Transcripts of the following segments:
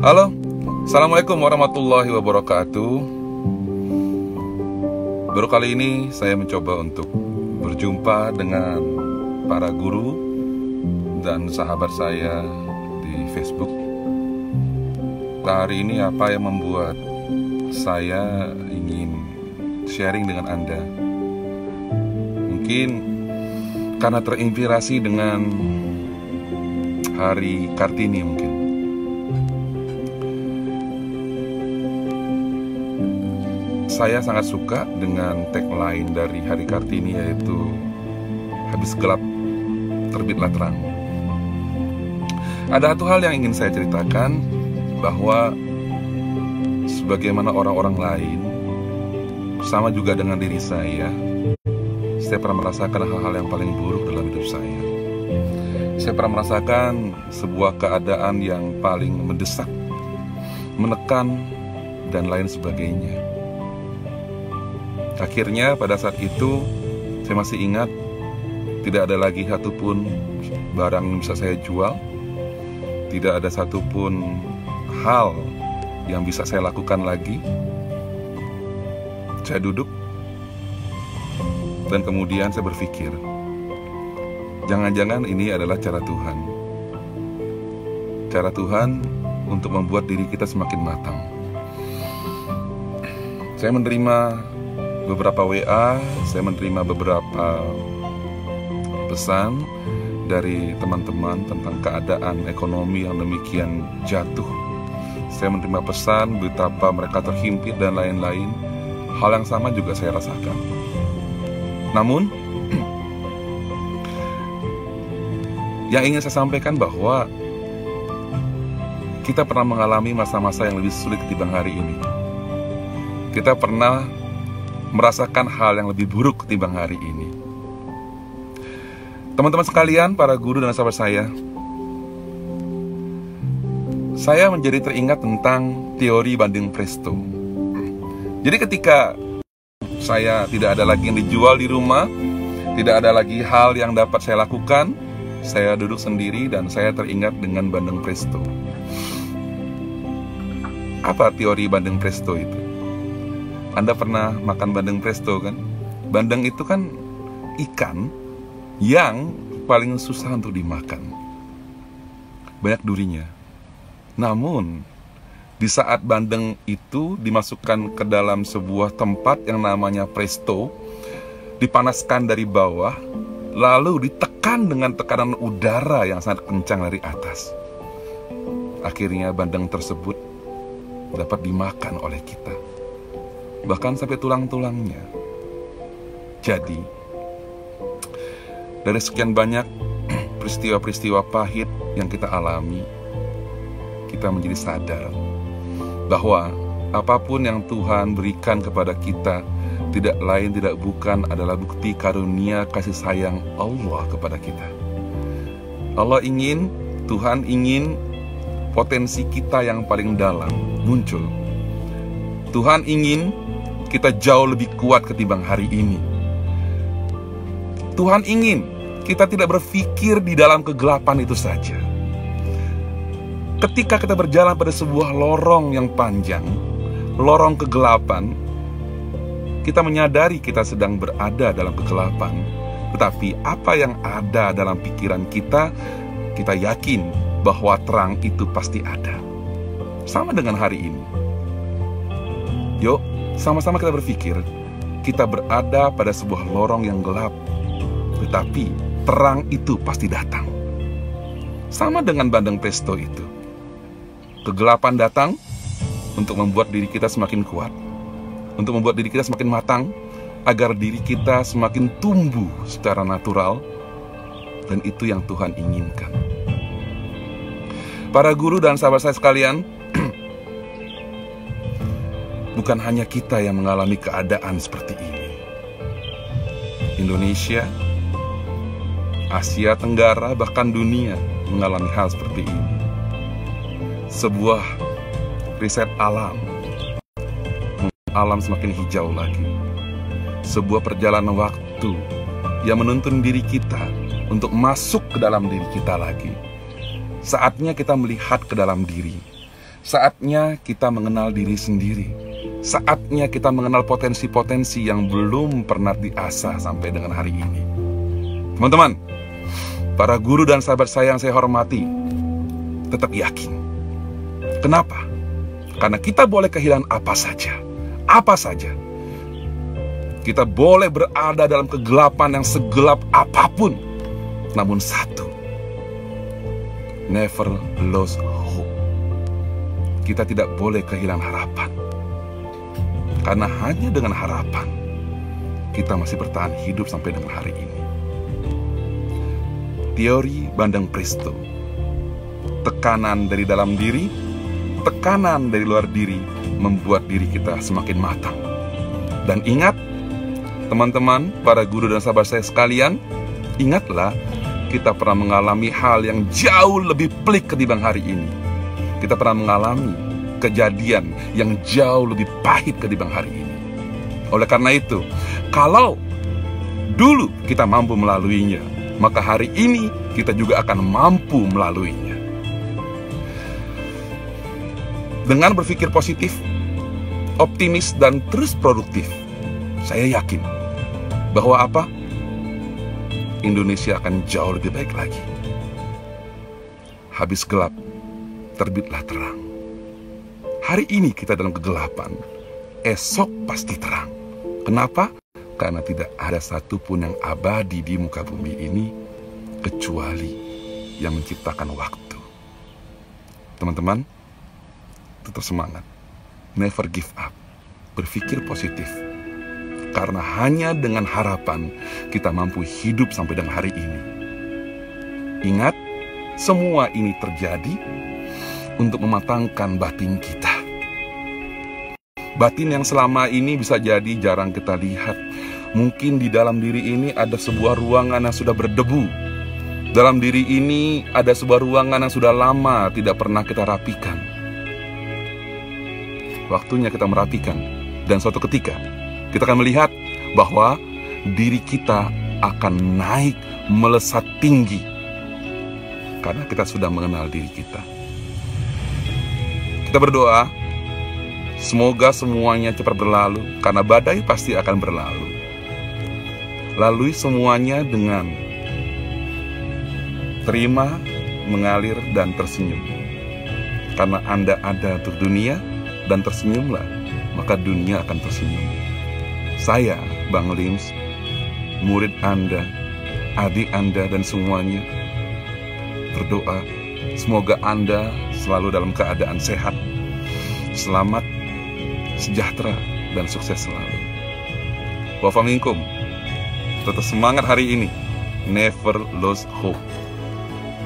Halo, Assalamualaikum warahmatullahi wabarakatuh. Baru kali ini saya mencoba untuk berjumpa dengan para guru dan sahabat saya di Facebook. Hari ini apa yang membuat saya ingin sharing dengan Anda? Mungkin karena terinspirasi dengan Hari Kartini mungkin saya sangat suka dengan tagline dari Hari Kartini yaitu habis gelap terbitlah terang. Ada satu hal yang ingin saya ceritakan bahwa sebagaimana orang-orang lain sama juga dengan diri saya, saya pernah merasakan hal-hal yang paling buruk dalam hidup saya. Saya pernah merasakan sebuah keadaan yang paling mendesak, menekan, dan lain sebagainya Akhirnya pada saat itu saya masih ingat tidak ada lagi satupun barang yang bisa saya jual, tidak ada satupun hal yang bisa saya lakukan lagi. Saya duduk dan kemudian saya berpikir, jangan-jangan ini adalah cara Tuhan. Cara Tuhan untuk membuat diri kita semakin matang. Saya menerima beberapa WA, saya menerima beberapa pesan dari teman-teman tentang keadaan ekonomi yang demikian jatuh. Saya menerima pesan betapa mereka terhimpit dan lain-lain. Hal yang sama juga saya rasakan. Namun, yang ingin saya sampaikan bahwa kita pernah mengalami masa-masa yang lebih sulit ketimbang hari ini. Kita pernah merasakan hal yang lebih buruk ketimbang hari ini. Teman-teman sekalian, para guru dan sahabat saya, saya menjadi teringat tentang teori banding presto. Jadi ketika saya tidak ada lagi yang dijual di rumah, tidak ada lagi hal yang dapat saya lakukan, saya duduk sendiri dan saya teringat dengan bandeng presto. Apa teori bandeng presto itu? Anda pernah makan bandeng presto kan? Bandeng itu kan ikan yang paling susah untuk dimakan. Banyak durinya. Namun, di saat bandeng itu dimasukkan ke dalam sebuah tempat yang namanya presto, dipanaskan dari bawah, lalu ditekan dengan tekanan udara yang sangat kencang dari atas. Akhirnya bandeng tersebut dapat dimakan oleh kita bahkan sampai tulang-tulangnya. Jadi, dari sekian banyak peristiwa-peristiwa pahit yang kita alami, kita menjadi sadar bahwa apa pun yang Tuhan berikan kepada kita tidak lain tidak bukan adalah bukti karunia kasih sayang Allah kepada kita. Allah ingin, Tuhan ingin potensi kita yang paling dalam muncul. Tuhan ingin kita jauh lebih kuat ketimbang hari ini. Tuhan ingin kita tidak berpikir di dalam kegelapan itu saja. Ketika kita berjalan pada sebuah lorong yang panjang, lorong kegelapan, kita menyadari kita sedang berada dalam kegelapan. Tetapi apa yang ada dalam pikiran kita, kita yakin bahwa terang itu pasti ada. Sama dengan hari ini. Yuk, sama-sama kita berpikir, kita berada pada sebuah lorong yang gelap, tetapi terang itu pasti datang. Sama dengan bandeng pesto itu. Kegelapan datang untuk membuat diri kita semakin kuat, untuk membuat diri kita semakin matang, agar diri kita semakin tumbuh secara natural, dan itu yang Tuhan inginkan. Para guru dan sahabat saya sekalian, bukan hanya kita yang mengalami keadaan seperti ini. Indonesia, Asia Tenggara, bahkan dunia mengalami hal seperti ini. Sebuah riset alam, alam semakin hijau lagi. Sebuah perjalanan waktu yang menuntun diri kita untuk masuk ke dalam diri kita lagi. Saatnya kita melihat ke dalam diri. Saatnya kita mengenal diri sendiri. Saatnya kita mengenal potensi-potensi yang belum pernah diasah sampai dengan hari ini. Teman-teman, para guru dan sahabat saya yang saya hormati, tetap yakin. Kenapa? Karena kita boleh kehilangan apa saja. Apa saja. Kita boleh berada dalam kegelapan yang segelap apa pun. Namun satu, never lose hope. Kita tidak boleh kehilangan harapan. Karena hanya dengan harapan, kita masih bertahan hidup sampai dengan hari ini. Teori Bandeng Presto. Tekanan dari dalam diri, tekanan dari luar diri membuat diri kita semakin matang. Dan ingat, Teman-teman, para guru dan sahabat saya sekalian, ingatlah kita pernah mengalami hal yang jauh lebih pelik ketimbang hari ini. Kita pernah mengalami kejadian yang jauh lebih pahit ketimbang hari ini. Oleh karena itu, kalau dulu kita mampu melaluinya, maka hari ini kita juga akan mampu melaluinya. Dengan berpikir positif, optimis, dan terus produktif, saya yakin bahwa apa? Indonesia akan jauh lebih baik lagi. Habis gelap, terbitlah terang. Hari ini kita dalam kegelapan, esok pasti terang. Kenapa? Karena tidak ada satupun yang abadi di muka bumi ini kecuali yang menciptakan waktu. Teman-teman, tetap semangat. Never give up. Berpikir positif karena hanya dengan harapan kita mampu hidup sampai dengan hari ini. Ingat, semua ini terjadi untuk mematangkan batin kita. Batin yang selama ini bisa jadi jarang kita lihat. Mungkin di dalam diri ini ada sebuah ruangan yang sudah berdebu. Dalam diri ini ada sebuah ruangan yang sudah lama tidak pernah kita rapikan. Waktunya kita merapikan. Dan suatu ketika kita akan melihat bahwa diri kita akan naik melesat tinggi karena kita sudah mengenal diri kita. Kita berdoa, semoga semuanya cepat berlalu karena badai pasti akan berlalu. Lalui semuanya dengan terima, mengalir, dan tersenyum. Karena Anda ada untuk dunia dan tersenyumlah, maka dunia akan tersenyum. Saya, Bang Lims, murid Anda, adik Anda, dan semuanya berdoa semoga Anda selalu dalam keadaan sehat, selamat, sejahtera, dan sukses selalu. Wafamingkum, tetap semangat hari ini. Never lose hope.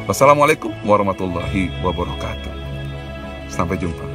Wassalamualaikum warahmatullahi wabarakatuh. Sampai jumpa.